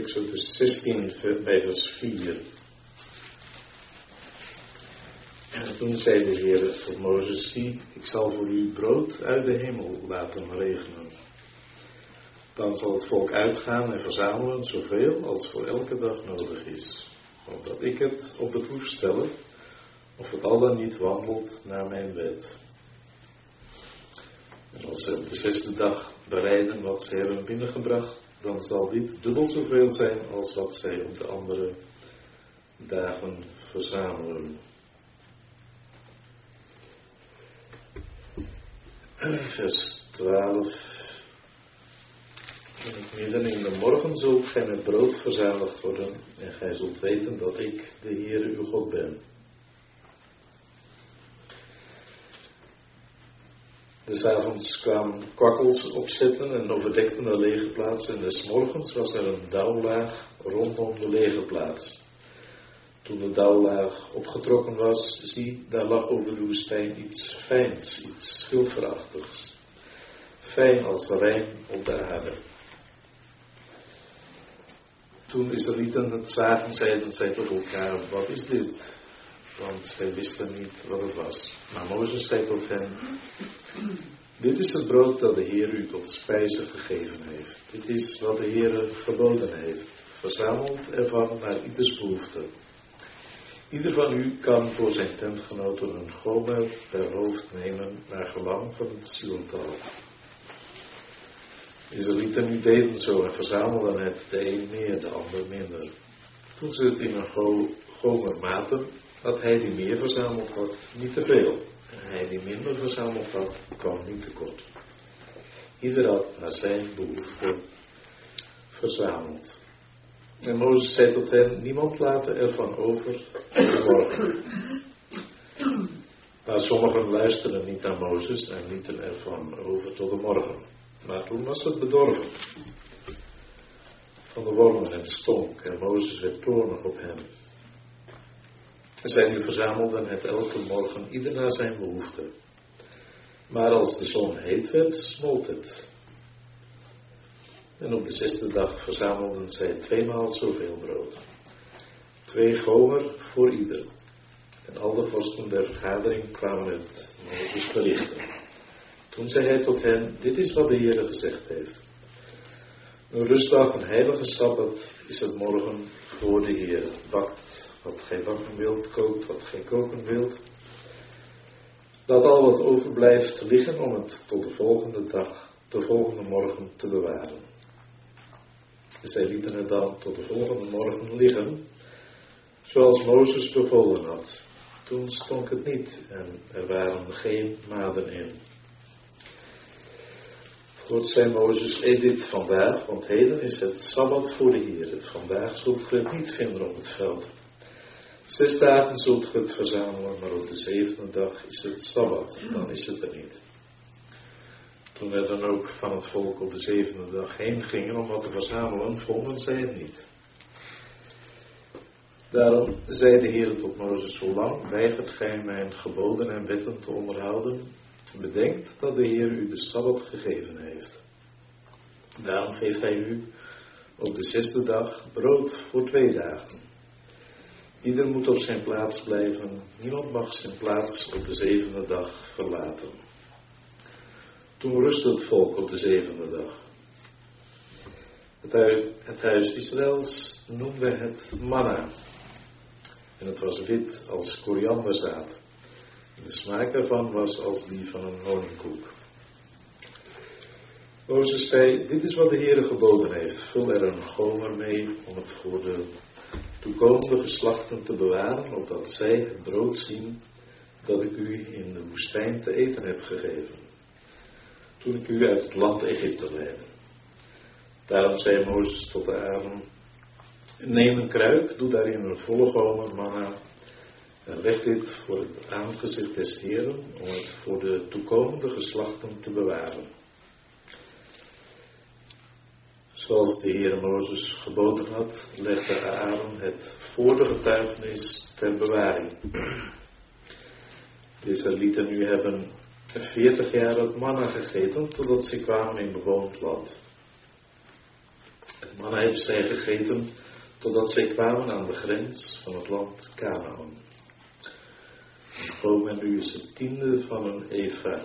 Exodus 16 bij vers 4. En toen zei de Heer tot Mozes, zie, ik zal voor u brood uit de hemel laten regenen. Dan zal het volk uitgaan en verzamelen zoveel als voor elke dag nodig is. Omdat ik het op de proef stellen of het al dan niet wandelt naar mijn wet. En als ze op de zesde dag bereiden wat ze hebben binnengebracht, dan zal dit dubbel zoveel zijn als wat zij op de andere dagen verzamelen. Vers 12. In het midden in de morgen zult gij met brood verzadigd worden en gij zult weten dat ik de Heere uw God ben. Des avonds kwamen kwakkels opzetten en overdekten de lege plaats. En des morgens was er een dauwlaag rondom de lege plaats. Toen de dauwlaag opgetrokken was, zie, daar lag over de woestijn iets fijns, iets schilferachtigs. Fijn als rijm op de aarde. Toen de Israëlieten het zagen, zeiden zij tot elkaar, wat is dit? Want zij wisten niet wat het was. Maar Mozes zei tot hen, dit is het brood dat de Heer u tot spijze gegeven heeft. Dit is wat de Heer geboden heeft. Verzameld ervan naar ieders behoefte. Ieder van u kan voor zijn tentgenoten een gomer per hoofd nemen naar gelang van het zielental. Israëlieten nu deden zo en verzamelden het, de een meer, de ander minder. Toen ze het in een gomer maten, had hij die meer verzameld had, niet te veel en hij die minder verzameld had, kwam niet tekort. Ieder had naar zijn behoefte verzameld. En Mozes zei tot hen, niemand laten ervan over morgen. Maar sommigen luisterden niet naar Mozes en lieten ervan over tot de morgen. Maar toen was het bedorven van de wormen en stonk en Mozes werd toornig op hen. En zij nu verzamelden het elke morgen ieder naar zijn behoefte. Maar als de zon heet werd, smolt het. En op de zesde dag verzamelden zij tweemaal zoveel brood. Twee gomer voor ieder. En al de vorsten der vergadering kwamen met Mozes berichten. Toen zei hij tot hen, dit is wat de Heer gezegd heeft. Een rustdag, een heilige sabbat, is het morgen voor de Heer. Bakt wat gij bakken wilt, kookt wat gij koken wilt. Laat al wat overblijft liggen om het tot de volgende dag, de volgende morgen te bewaren. zij lieten het dan tot de volgende morgen liggen, zoals Mozes bevolen had. Toen stonk het niet en er waren geen maden in. God zei Mozes, eet dit vandaag, want heden is het Sabbat voor de Heer. Vandaag zult ge het niet vinden op het veld. Zes dagen zult ge het verzamelen, maar op de zevende dag is het Sabbat, dan is het er niet. Toen er dan ook van het volk op de zevende dag heen gingen om wat te verzamelen, vonden zij het niet. Daarom zei de Heer tot Mozes, zolang weigert gij mijn geboden en wetten te onderhouden, bedenkt dat de Heer u de Sabbat gegeven heeft. Daarom geeft hij u op de zesde dag brood voor twee dagen. Ieder moet op zijn plaats blijven. Niemand mag zijn plaats op de zevende dag verlaten. Toen rustte het volk op de zevende dag. Het huis, Israëls noemde het manna. En het was wit als korianderzaad. De smaak ervan was als die van een honingkoek. Mozes zei, dit is wat de Heer geboden heeft. Vul er een gomer mee om het voor de toekomende geslachten te bewaren, opdat zij het brood zien dat ik u in de woestijn te eten heb gegeven, toen ik u uit het land Egypte leidde. Daarom zei Mozes tot de Aaron, neem een kruik, doe daarin een volle gomer manna en leg dit voor het aangezicht des Heren om het voor de toekomende geslachten te bewaren. Zoals de Heer Mozes geboden had, legde Aaron het voor de getuigenis ter bewaring. De Israëlieten nu hebben 40 jaar het manna gegeten totdat ze kwamen in bewoond land. Het manna hebben zij gegeten totdat zij kwamen aan de grens van het land Canaan. En nu is het tiende van een Eva.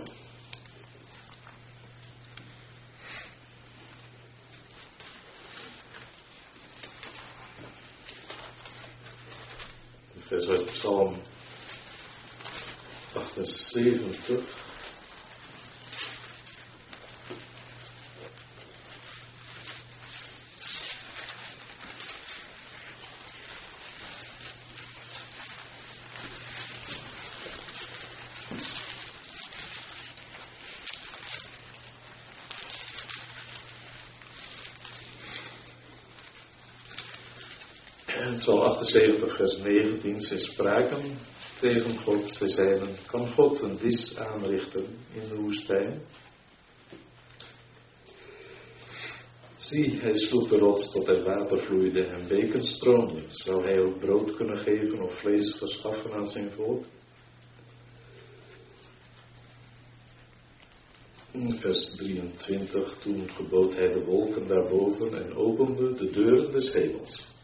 Vers uit Psalm 78. Psalm 78, vers 19. Zij spraken tegen God. Zij zeiden: Kan God een dis aanrichten in de woestijn? Zie, hij sloeg de rots tot er water vloeide en beken stroomden. Zou hij ook brood kunnen geven of vlees verschaffen aan zijn volk? Vers 23. Toen gebood hij de wolken daarboven en opende de deuren des hemels.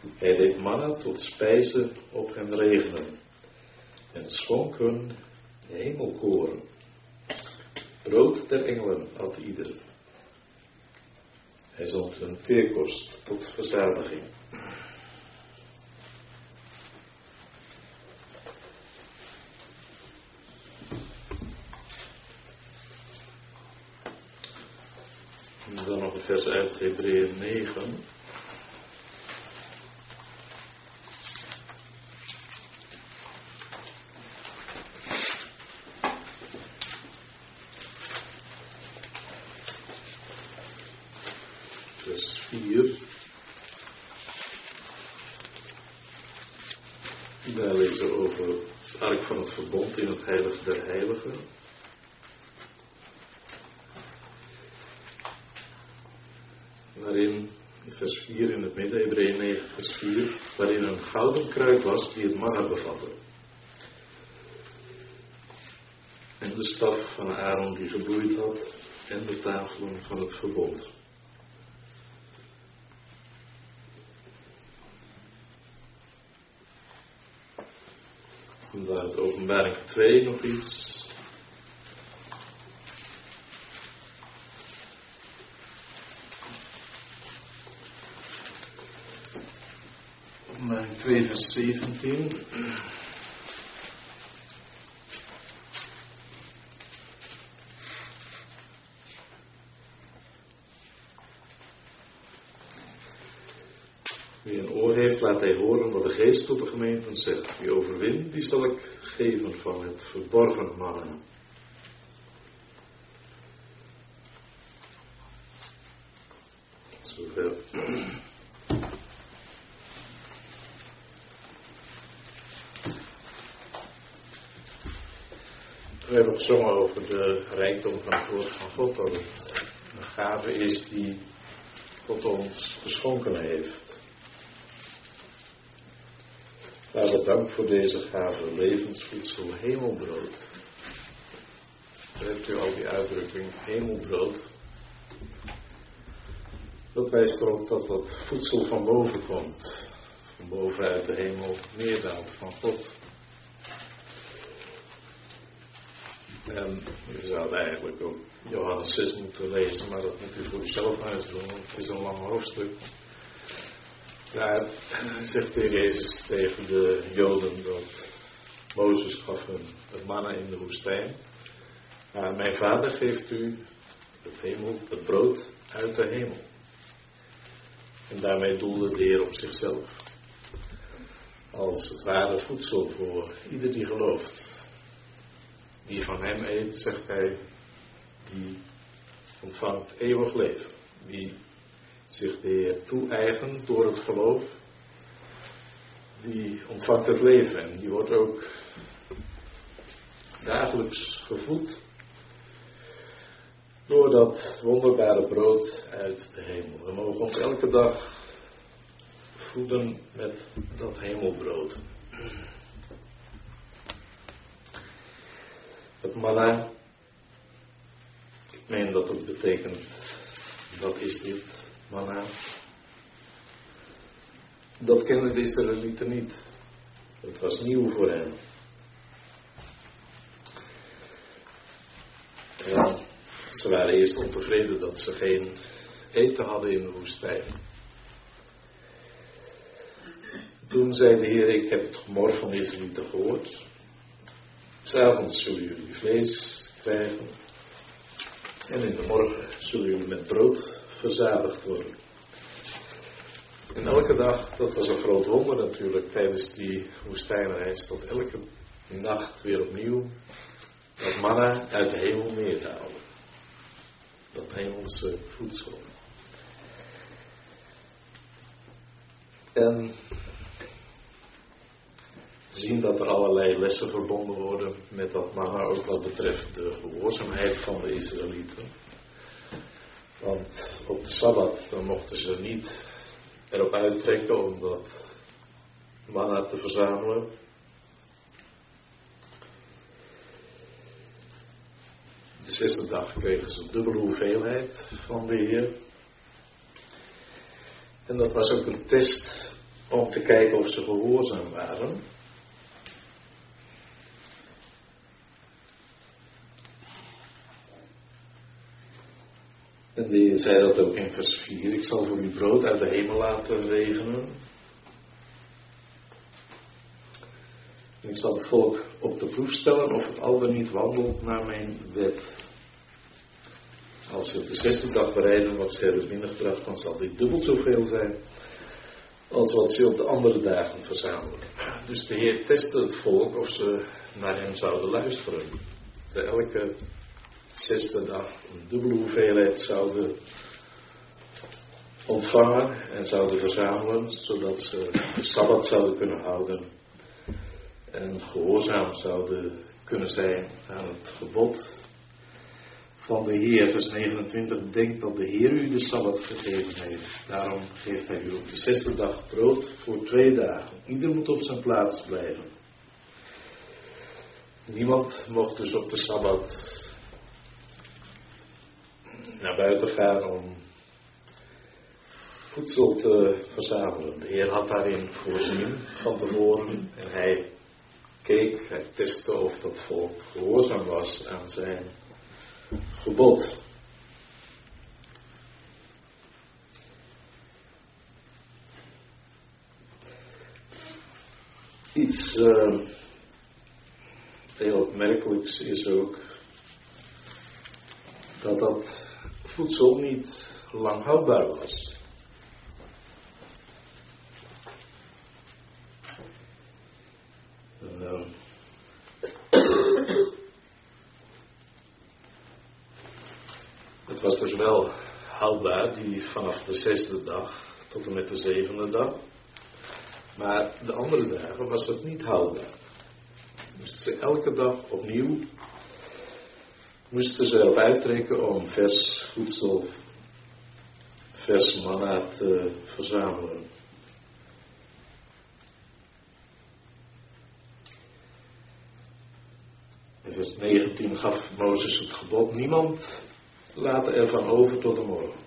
Hij deed mannen tot spijze op hen regenen en schonk hun hemelkoren. Brood der engelen had ieder. Hij zond hun teerkost tot verzadiging. Dan nog een vers uit Hebreeën 9. Verbond in het heiligste der heiligen. Waarin, vers 4 in het midden, Hebreeën 9 vers 4, waarin een gouden kruid was die het manna bevatte. En de staf van Aaron die gebloeid had en de tafelen van het verbond. uit openbaring 2 nog iets. Openbaring 2 vers 17. Wie een oor heeft, laat hij horen wat de geest tot de gemeente zegt. Wie overwint, die zal ik geven van het verborgen mannen. We hebben gezongen over de rijkdom van het woord van God, dat het een gave is die God ons geschonken heeft. Vader, dank voor deze gave levensvoedsel, hemelbrood. Daar hebt u al die uitdrukking, hemelbrood. Dat wijst erop dat dat voedsel van boven komt. Van bovenuit de hemel neerdaalt van God. En u zou eigenlijk ook Johannes 6 moeten lezen, maar dat moet u voor uzelf uitdoen, want het is een lang hoofdstuk. Daar zegt de Jezus tegen de Joden dat Mozes gaf hun het manna in de woestijn. Maar mijn vader geeft u het, hemel, het brood uit de hemel. En daarmee doelde de Heer op zichzelf. Als het ware voedsel voor ieder die gelooft. Die van hem eet, zegt hij, die ontvangt eeuwig leven. Die zich de Heer toe-eigent door het geloof, die ontvangt het leven en die wordt ook dagelijks gevoed door dat wonderbare brood uit de hemel. We mogen ons elke dag voeden met dat hemelbrood. Het manna, ik meen dat het betekent, dat is dit, manna. Dat kenden de Israëlieten niet. Het was nieuw voor hen. Ja, ze waren eerst ontevreden dat ze geen eten hadden in de woestijn. Toen zei de Heer, ik heb het gemor van Israëlieten gehoord. S'avonds zullen jullie vlees krijgen. En in de morgen zullen jullie met brood verzadigd worden. En elke dag, dat was een groot wonder natuurlijk tijdens die woestijnreis, dat elke nacht weer opnieuw dat manna uit de hemel neerdaalde. Dat hemelse voedsel. En zien dat er allerlei lessen verbonden worden met dat manna, ook wat betreft de gehoorzaamheid van de Israëlieten. Want op de Sabbat mochten ze niet erop uittrekken om dat manna te verzamelen. De zesde dag kregen ze dubbele hoeveelheid van de Heer. En dat was ook een test om te kijken of ze gehoorzaam waren. En die zei dat ook in vers 4. Ik zal voor u brood uit de hemel laten regenen. ik zal het volk op de proef stellen of het al dan niet wandelt naar mijn wet. Als ze op de zesde dag bereiden wat ze hebben binnengebracht, dan zal dit dubbel zoveel zijn als wat ze op de andere dagen verzamelen. Dus de Heer testte het volk of ze naar hem zouden luisteren. Elke zesde dag een dubbele hoeveelheid zouden ontvangen en zouden verzamelen, zodat ze de Sabbat zouden kunnen houden en gehoorzaam zouden kunnen zijn aan het gebod van de Heer. Vers 29, denk dat de Heer u de Sabbat gegeven heeft. Daarom geeft hij u op de zesde dag brood voor twee dagen. Ieder moet op zijn plaats blijven. Niemand mocht dus op de Sabbat naar buiten gaan om voedsel te verzamelen. De Heer had daarin voorzien van tevoren en hij keek, hij testte of dat volk gehoorzaam was aan zijn gebod. Iets uh, heel opmerkelijks is ook dat dat voedsel niet lang houdbaar was. Uh, het was dus wel houdbaar, die vanaf de zesde dag tot en met de zevende dag. Maar de andere dagen was het niet houdbaar. Moesten ze elke dag opnieuw moesten ze erop uittrekken om vers voedsel, vers manna te verzamelen. In vers 19 gaf Mozes het gebod, niemand laten ervan over tot de morgen.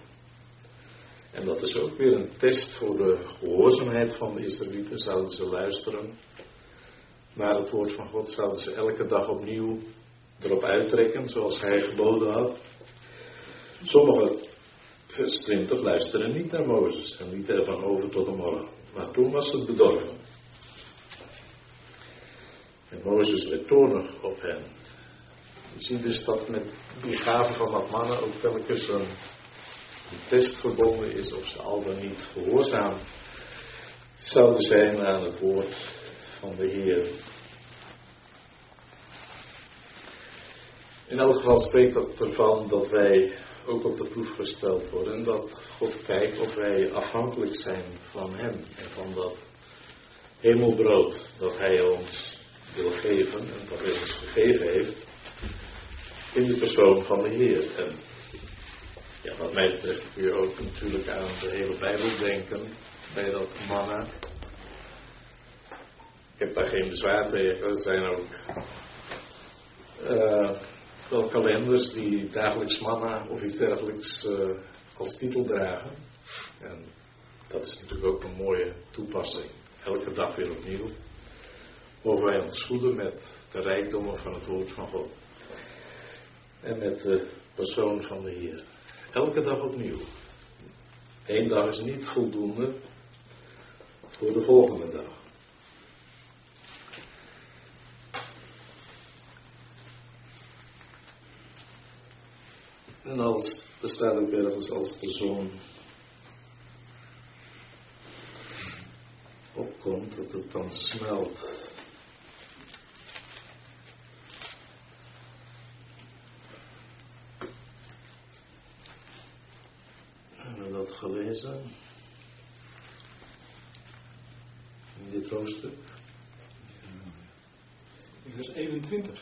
En dat is ook weer een test voor de gehoorzaamheid van de Israëlieten. Zouden ze luisteren naar het woord van God, zouden ze elke dag opnieuw erop uittrekken zoals hij geboden had. Sommigen, vers 20, luisteren niet naar Mozes en lieten ervan over tot de morgen. Maar toen was het bedorven. En Mozes werd toornig op hen. Je ziet dus dat met die gave van dat mannen ook telkens een, een test verbonden is of ze al dan niet gehoorzaam zouden zijn aan het woord van de Heer. In elk geval spreekt dat ervan dat wij ook op de proef gesteld worden. En dat God kijkt of wij afhankelijk zijn van Hem. En van dat hemelbrood dat Hij ons wil geven. En dat Hij ons gegeven heeft. In de persoon van de Heer. En ja, wat mij betreft kun je ook natuurlijk aan de hele Bijbel denken. Bij dat manna. Ik heb daar geen bezwaar tegen. Er zijn ook... Uh, wel kalenders die dagelijks manna of iets dergelijks uh, als titel dragen. En dat is natuurlijk ook een mooie toepassing. Elke dag weer opnieuw. Mogen wij ons voeden met de rijkdommen van het woord van God. En met de persoon van de Heer. Elke dag opnieuw. Eén dag is niet voldoende voor de volgende dag. En als, er staat ook ergens als de zon opkomt, dat het dan smelt. Hebben we dat gelezen? In dit hoofdstuk? In vers 21.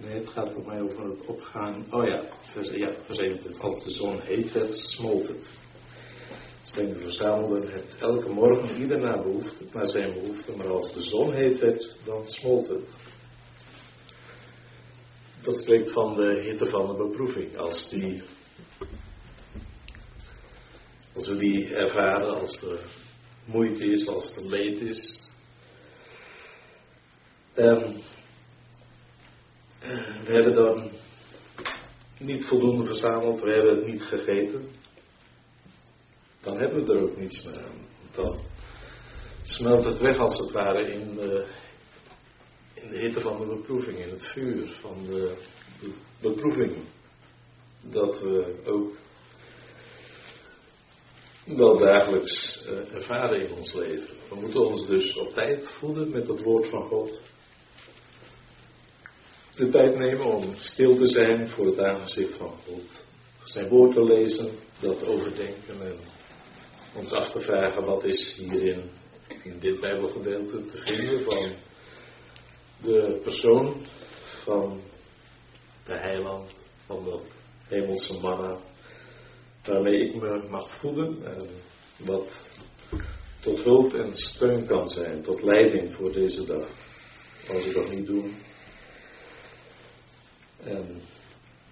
Nee, het gaat voor mij over het opgaan. Oh ja, vers, ja, vers 21. Als de zon heet werd, smolt het. Zijn verzamelden het elke morgen ieder naar, behoefte, naar zijn behoefte, maar als de zon heet werd, dan smolt het. Dat spreekt van de hitte van de beproeving. Als, die, als we die ervaren, als er moeite is, als er leed is. En we hebben dan niet voldoende verzameld, we hebben het niet gegeten. Dan hebben we er ook niets meer. Dan smelt het weg als het ware in de, in de hitte van de beproeving, in het vuur van de, beproeving. Dat we ook wel dagelijks uh, ervaren in ons leven. We moeten ons dus op tijd voeden met het woord van God de tijd nemen om stil te zijn voor het aangezicht van God. Zijn woord te lezen, dat overdenken en ons af te vragen wat is hierin, in dit Bijbelgedeelte te vinden van de persoon van de heiland, van de hemelse manna, waarmee ik me mag voeden en wat tot hulp en steun kan zijn, tot leiding voor deze dag. Als ik dat niet doe, en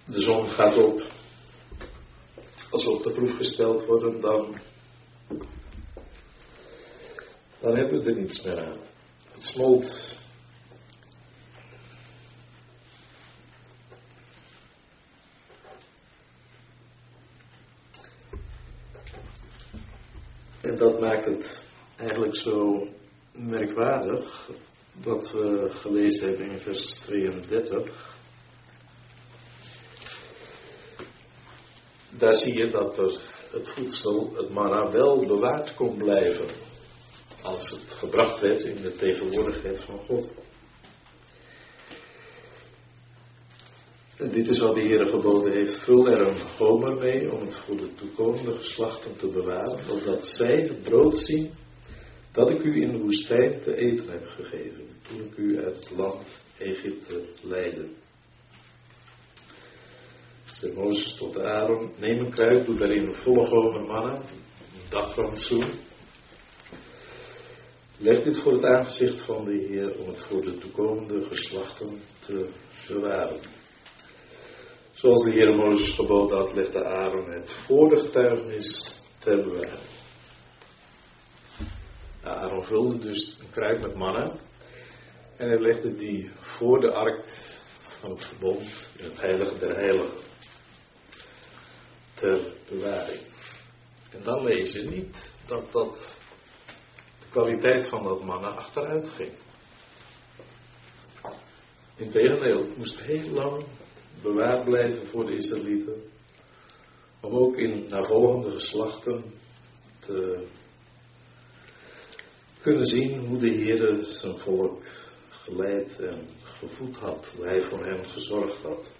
de zon gaat op. Als we op de proef gesteld worden, dan, dan hebben we er niets meer aan. Het smolt. En dat maakt het eigenlijk zo merkwaardig wat we gelezen hebben in vers 32. Daar zie je dat het voedsel, het manna, wel bewaard kon blijven. Als het gebracht werd in de tegenwoordigheid van God. En dit is wat de Heer geboden heeft. Vul er een gomer mee om het voor de toekomende geslachten te bewaren, opdat zij het brood zien dat ik u in de woestijn te eten heb gegeven, toen ik u uit het land Egypte leidde zei Mozes tot Aaron, neem een kruid, doe daarin een volle mannen, een dagrantsoen. Leg dit voor het aangezicht van de Heer om het voor de toekomende geslachten te bewaren. Zoals de Heer Mozes geboden had, legde Aaron het voor de getuigenis te bewaren. Aaron vulde dus een kruid met mannen en hij legde die voor de ark van het verbond in het heilige der heiligen ter bewaring. En dan lees je niet dat, dat de kwaliteit van dat mannen achteruit ging. Integendeel, het moest heel lang bewaard blijven voor de Israëlieten. Om ook in navolgende geslachten te kunnen zien hoe de Heer zijn volk geleid en gevoed had. Hoe hij voor hen gezorgd had.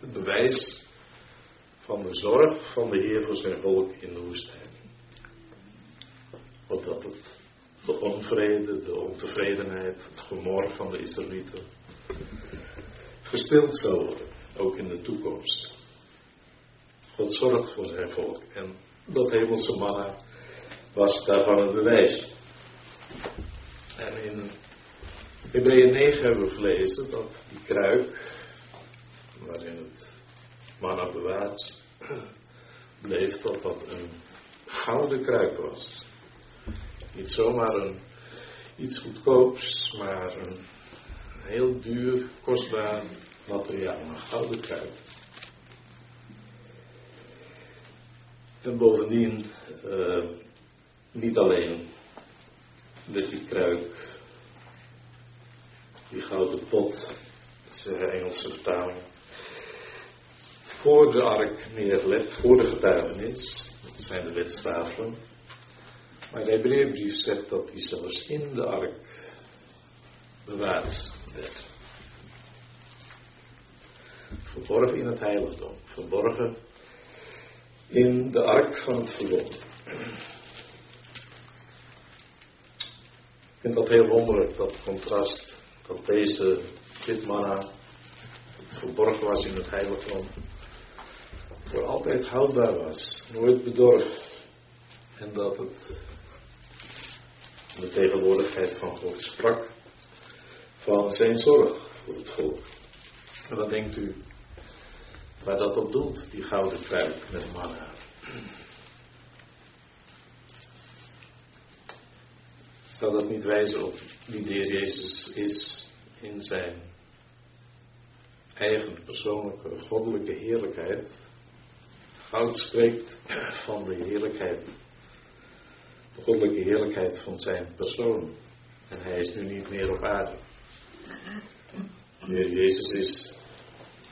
Het bewijs van de zorg van de Heer voor zijn volk in de woestijn. Opdat het de onvrede, de ontevredenheid, het gemor van de Israëlieten gestild zou worden, ook in de toekomst. God zorgt voor zijn volk en dat hemelse manna was daarvan een bewijs. En in Hebreeën 9 hebben we gelezen dat die kruik waarin het manna bewaard bleef, dat dat een gouden kruik was. Niet zomaar een, iets goedkoops, maar een heel duur, kostbaar materiaal, een gouden kruik. En bovendien, uh, niet alleen met die kruik, die gouden pot, is de Engelse vertaling, voor de ark neergelegd, voor de getuigenis, dat zijn de wetstafelen. Maar de Hebreeënbrief zegt dat die zelfs in de ark bewaard werd. Verborgen in het heiligdom, verborgen in de ark van het verbond. Ik vind dat heel wonderlijk, dat contrast, dat deze, dit manna, verborgen was in het heiligdom, voor altijd houdbaar was, nooit bedorven. En dat het de tegenwoordigheid van God sprak van zijn zorg voor het volk. En wat denkt u waar dat op doelt, die gouden kruik met manna? Zou dat niet wijzen op wie de Heer Jezus is in zijn eigen persoonlijke goddelijke heerlijkheid? Goud spreekt van de heerlijkheid, de goddelijke heerlijkheid van zijn persoon. En hij is nu niet meer op aarde. Jezus is,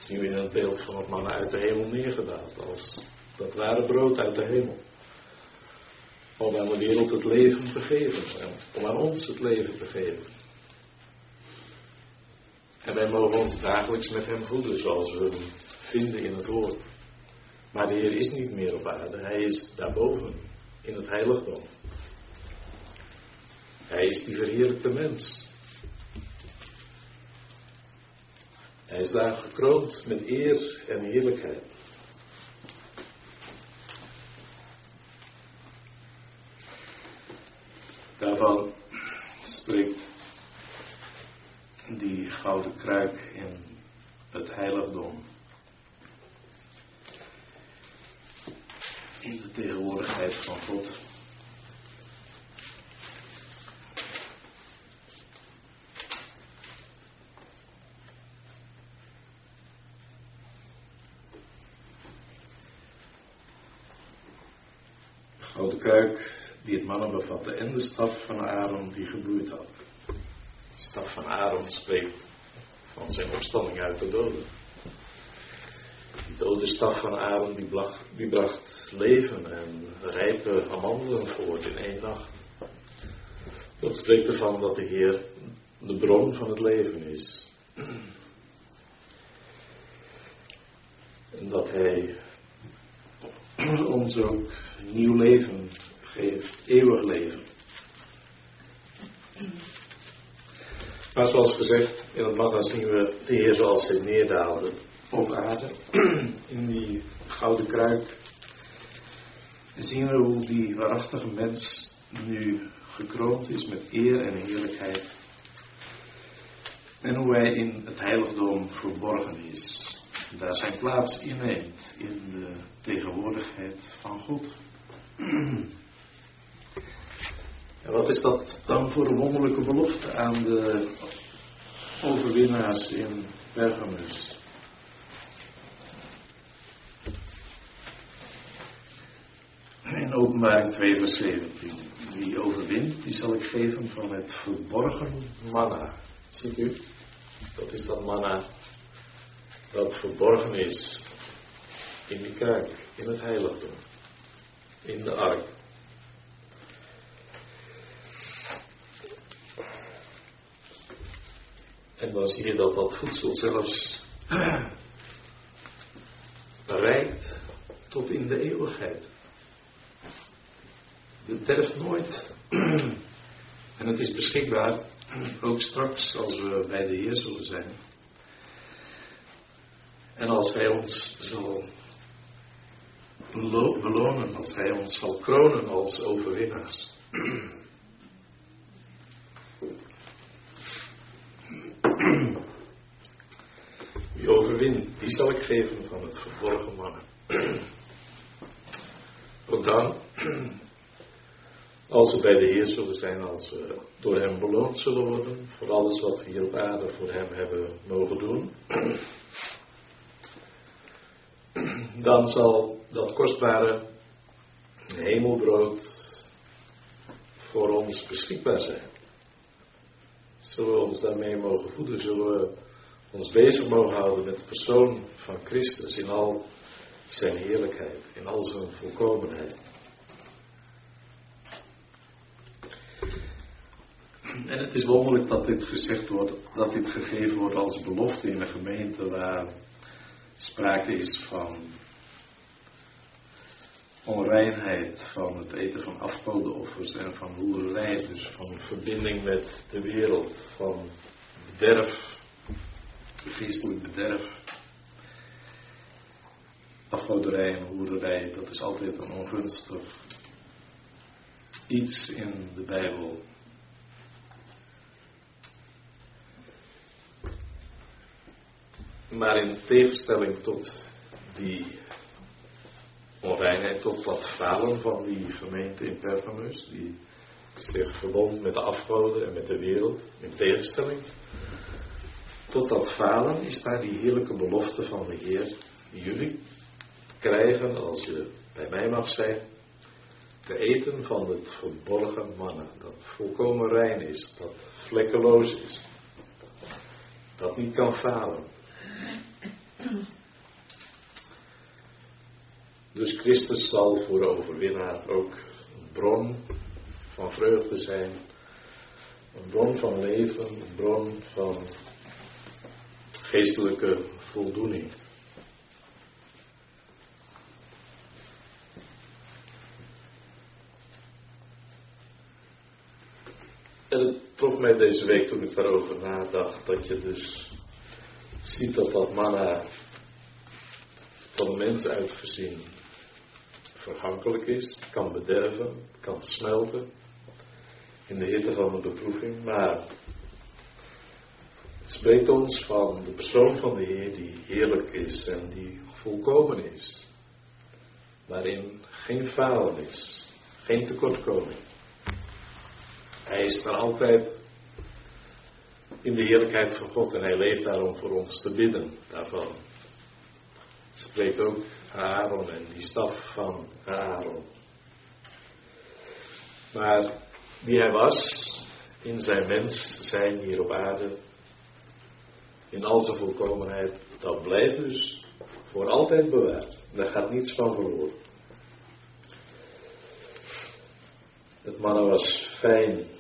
we in het beeld van het mannen uit de hemel neergedaald, als dat ware brood uit de hemel. Om aan de wereld het leven te geven, en om aan ons het leven te geven. En wij mogen ons dagelijks met hem voeden, zoals we hem vinden in het woord. Maar de Heer is niet meer op aarde, hij is daarboven, in het heiligdom. Hij is die verheerlijkte mens. Hij is daar gekroond met eer en heerlijkheid. Daarvan spreekt die gouden kruik in het heiligdom. In de tegenwoordigheid van God. Gouden kruik die het mannen bevatte en de staf van Aaron die gebloeid had. De staf van Aaron spreekt van zijn opstanding uit de doden. Dode staf van Aaron die bracht, die bracht leven en rijpe amandelen voort in één nacht. Dat spreekt ervan dat de Heer de bron van het leven is. En dat Hij ons ook nieuw leven geeft, eeuwig leven. Maar zoals gezegd, in het manna zien we de Heer zoals hij neerdaalde op aarde, in die gouden kruik. En zien we hoe die waarachtige mens nu gekroond is met eer en heerlijkheid. En hoe hij in het heiligdom verborgen is. Daar zijn plaats inneemt in de tegenwoordigheid van God. En wat is dat dan voor een wonderlijke belofte aan de overwinnaars in Pergamus? In openbaring 2 vers 17. Wie overwint, die zal ik geven van het verborgen manna. Ziet u? Dat is dat manna dat verborgen is in die kerk, in het heiligdom, in de ark. En dan zie je dat dat voedsel zelfs reikt tot in de eeuwigheid. Het derft nooit. En het is beschikbaar ook straks als we bij de Heer zullen zijn. En als Hij ons zal belonen, als Hij ons zal kronen als overwinnaars. die zal ik geven van het verborgen mannen. Ook dan, als we bij de Heer zullen zijn, als we door Hem beloond zullen worden voor alles wat we hier op aarde voor Hem hebben mogen doen, dan zal dat kostbare hemelbrood voor ons beschikbaar zijn. Zullen we ons daarmee mogen voeden? Zullen we ons bezig mogen houden met de persoon van Christus in al zijn heerlijkheid, in al zijn volkomenheid? En het is wonderlijk dat dit gezegd wordt, dat dit gegeven wordt als belofte in een gemeente waar sprake is van onreinheid, van het eten van afgodenoffers en van hoererij, dus van verbinding met de wereld, van bederf, geestelijk bederf. Afgoderij en hoererij, dat is altijd een ongunstig iets in de Bijbel. Maar in tegenstelling tot die onreinheid, tot dat falen van die gemeente in Pergamus, die zich verbond met de afgoden en met de wereld, in tegenstelling. Tot dat falen is daar die heerlijke belofte van de Heer, jullie krijgen als je bij mij mag zijn, te eten van het verborgen mannen, dat volkomen rein is, dat vlekkeloos is, dat niet kan falen. Dus Christus zal voor de overwinnaar ook een bron van vreugde zijn, een bron van leven, een bron van geestelijke voldoening. En het trof mij deze week toen ik daarover nadacht, dat je dus ziet dat dat manna van de mens uitgezien vergankelijk is, kan bederven, kan smelten in de hitte van de beproeving, maar het spreekt ons van de persoon van de Heer die heerlijk is en die volkomen is, waarin geen falen is, geen tekortkoming. Hij is er altijd in de heerlijkheid van God en hij leeft daarom voor ons te bidden daarvan. Spreekt ook Aaron en die staf van Aaron. Maar wie hij was in zijn mens zijn hier op aarde, in al zijn volkomenheid, dat blijft dus voor altijd bewaard. Daar gaat niets van verloren. Het mannen was fijn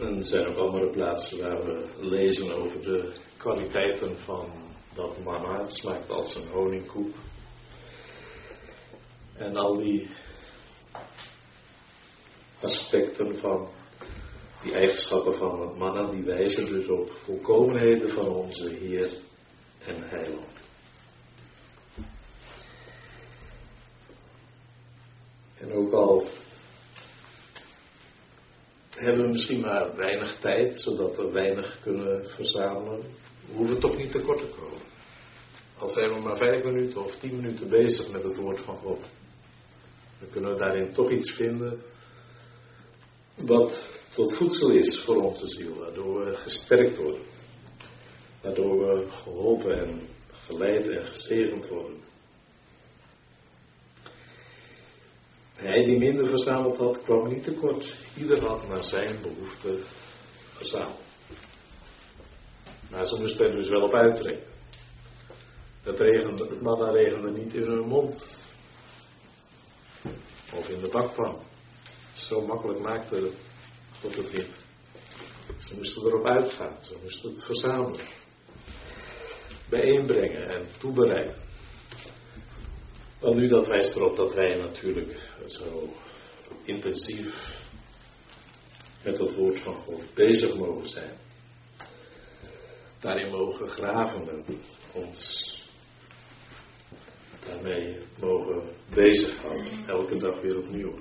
er zijn ook andere plaatsen waar we lezen over de kwaliteiten van dat manna. Het smaakt als een honingkoek. En al die aspecten van die eigenschappen van het manna, die wijzen dus op volkomenheden van onze Heer en Heiland. En ook al misschien maar weinig tijd, zodat we weinig kunnen verzamelen. We hoeven toch niet tekort te komen. Al zijn we maar vijf minuten of tien minuten bezig met het woord van God. Dan kunnen we daarin toch iets vinden wat tot voedsel is voor onze ziel, waardoor we gesterkt worden. Waardoor we geholpen en geleid en gezegend worden. Hij die minder verzameld had, kwam niet tekort. Ieder had naar zijn behoefte verzameld. Maar ze moesten er dus wel op uittrekken. Het, regende, het manna regende niet in hun mond. Of in de bakpan. Zo makkelijk maakte God het niet. Ze moesten erop uitgaan. Ze moesten het verzamelen. Bijeenbrengen en toebereiden. Wel nu, dat wijst erop dat wij natuurlijk zo intensief met het woord van God bezig mogen zijn. Daarin mogen graven en ons daarmee mee mogen bezighouden. Elke dag weer opnieuw.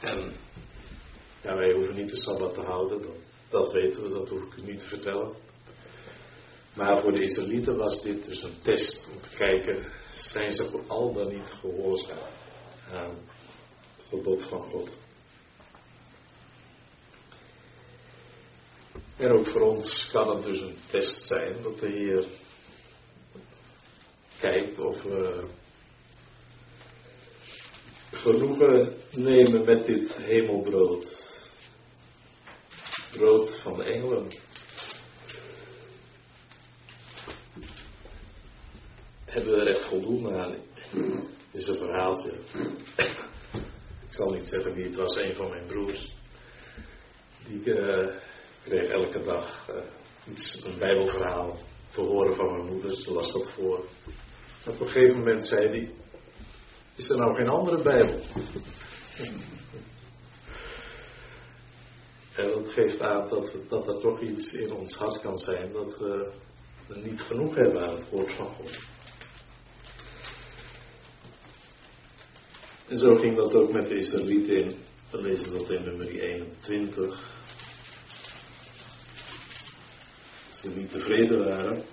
En ja, wij hoeven niet de Sabbat te houden, dat, dat weten we, dat hoef ik u niet te vertellen. Maar voor de Israëlieten was dit dus een test om te kijken, zijn ze al dan niet gehoorzaam aan het gebod van God. En ook voor ons kan het dus een test zijn dat de Heer kijkt of we genoegen nemen met dit hemelbrood. Brood van de engelen. Hebben we er echt voldoende aan? Dit is een verhaaltje. Ik zal niet zeggen wie het was, een van mijn broers. Die uh, kreeg elke dag uh, iets, een bijbelverhaal te horen van mijn moeder. Ze las dat voor. Op een gegeven moment zei hij, is er nou geen andere bijbel? En dat geeft aan dat, dat er toch iets in ons hart kan zijn dat we niet genoeg hebben aan het woord van God. En zo ging dat ook met de Israëlieten. We lezen dat in nummer 21. Ze niet tevreden waren.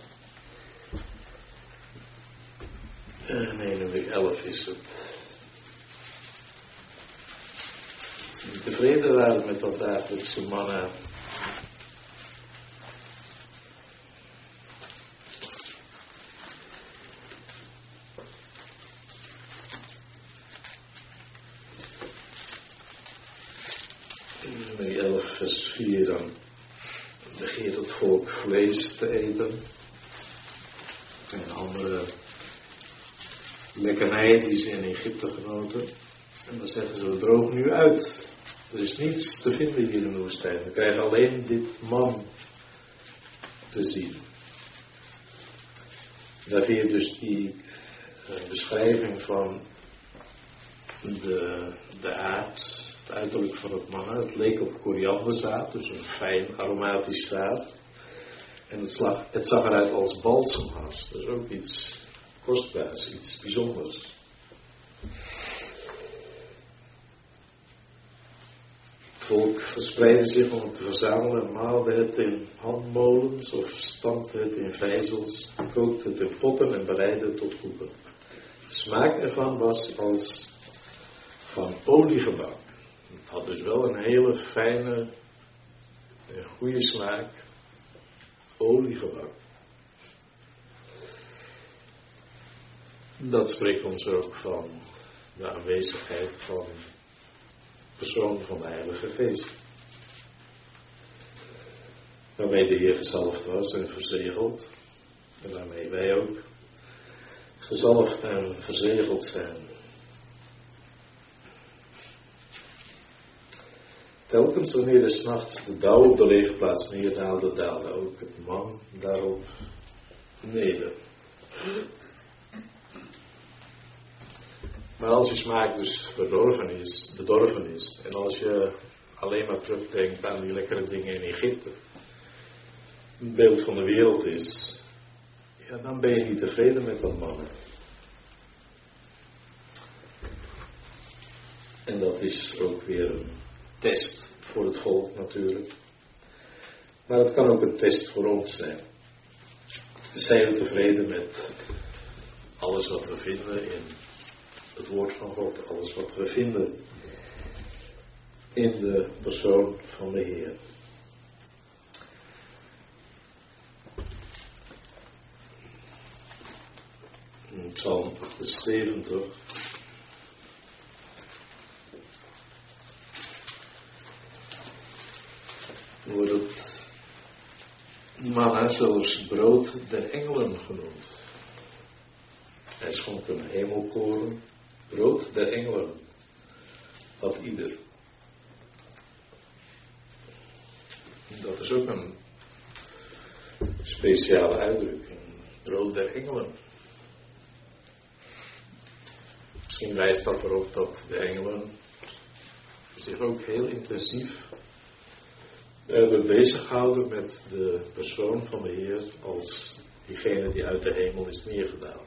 Uh, nee, nummer 11 is het. Ze niet tevreden waren met dat dagelijkse mannen. Nummer 11, vers 4 dan begeert het volk vlees te eten. En andere lekkernij die ze in Egypte genoten. En dan zeggen ze, we drogen nu uit. Er is niets te vinden hier in de woestijn. We krijgen alleen dit man te zien. Daar weer dus die uh, beschrijving van de, de aard, het uiterlijk van het man. Het leek op korianderzaad, dus een fijn aromatisch zaad. En het, het zag eruit als balsemhars. Dat is ook iets kostbaars, iets bijzonders. Het volk verspreidde zich om het te verzamelen, maalde het in handmolens of stampte het in vijzels, kookte het in potten en bereidde het tot koeken. De smaak ervan was als van oliegebak. Het had dus wel een hele fijne en goede smaak. Oliegebak. Dat spreekt ons ook van de aanwezigheid van persoon van de Heilige Geest. Waarmee de Heer gezalfd was en verzegeld. En waarmee wij ook gezalfd en verzegeld zijn. Telkens wanneer de s'nachts de dauw op de leegplaats neerdaalde, daalde ook het man daarop neder. Maar als je smaak dus verdorven is, bedorven is, en als je alleen maar terugdenkt aan die lekkere dingen in Egypte, een beeld van de wereld is, ja, dan ben je niet tevreden met dat mannen. En dat is ook weer een test voor het volk natuurlijk. Maar het kan ook een test voor ons zijn. Zijn we tevreden met alles wat we vinden in het woord van God, alles wat we vinden in de persoon van de Heer. Psalm 78. Wordt manna zelfs brood der engelen genoemd. Hij schonk een hemelkoren brood der engelen had ieder. Dat is ook een speciale uitdrukking. Brood der engelen. Misschien wijst dat erop dat de engelen zich ook heel intensief hebben bezighouden met de persoon van de Heer als diegene die uit de hemel is neergedaan.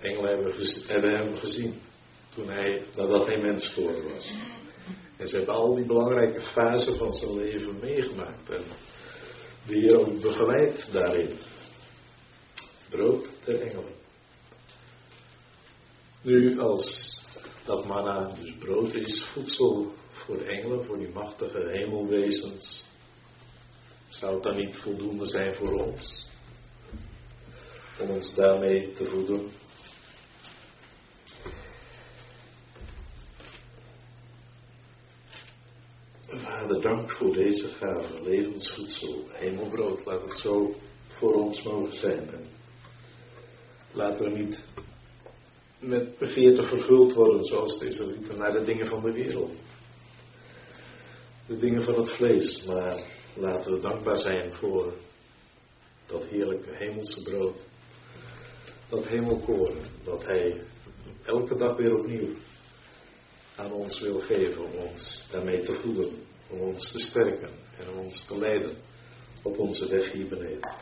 Engelen hebben, hebben hem gezien toen hij, nadat hij mens geworden was. En ze hebben al die belangrijke fasen van zijn leven meegemaakt. En de Heer ook begeleid daarin. Brood der engelen. Nu, als dat manna dus brood is, voedsel voor engelen, voor die machtige hemelwezens, zou het dan niet voldoende zijn voor ons? Om ons daarmee te voeden? Vader, dank voor deze gave, levensvoedsel, hemelbrood. Laat het zo voor ons mogen zijn. En laten we niet met begeerte vervuld worden, zoals de Israëlieten, naar de dingen van de wereld. De dingen van het vlees, maar laten we dankbaar zijn voor dat heerlijke hemelse brood. Dat hemelkoren, dat Hij elke dag weer opnieuw aan ons wil geven om ons daarmee te voeden, om ons te sterken en om ons te leiden op onze weg hier beneden.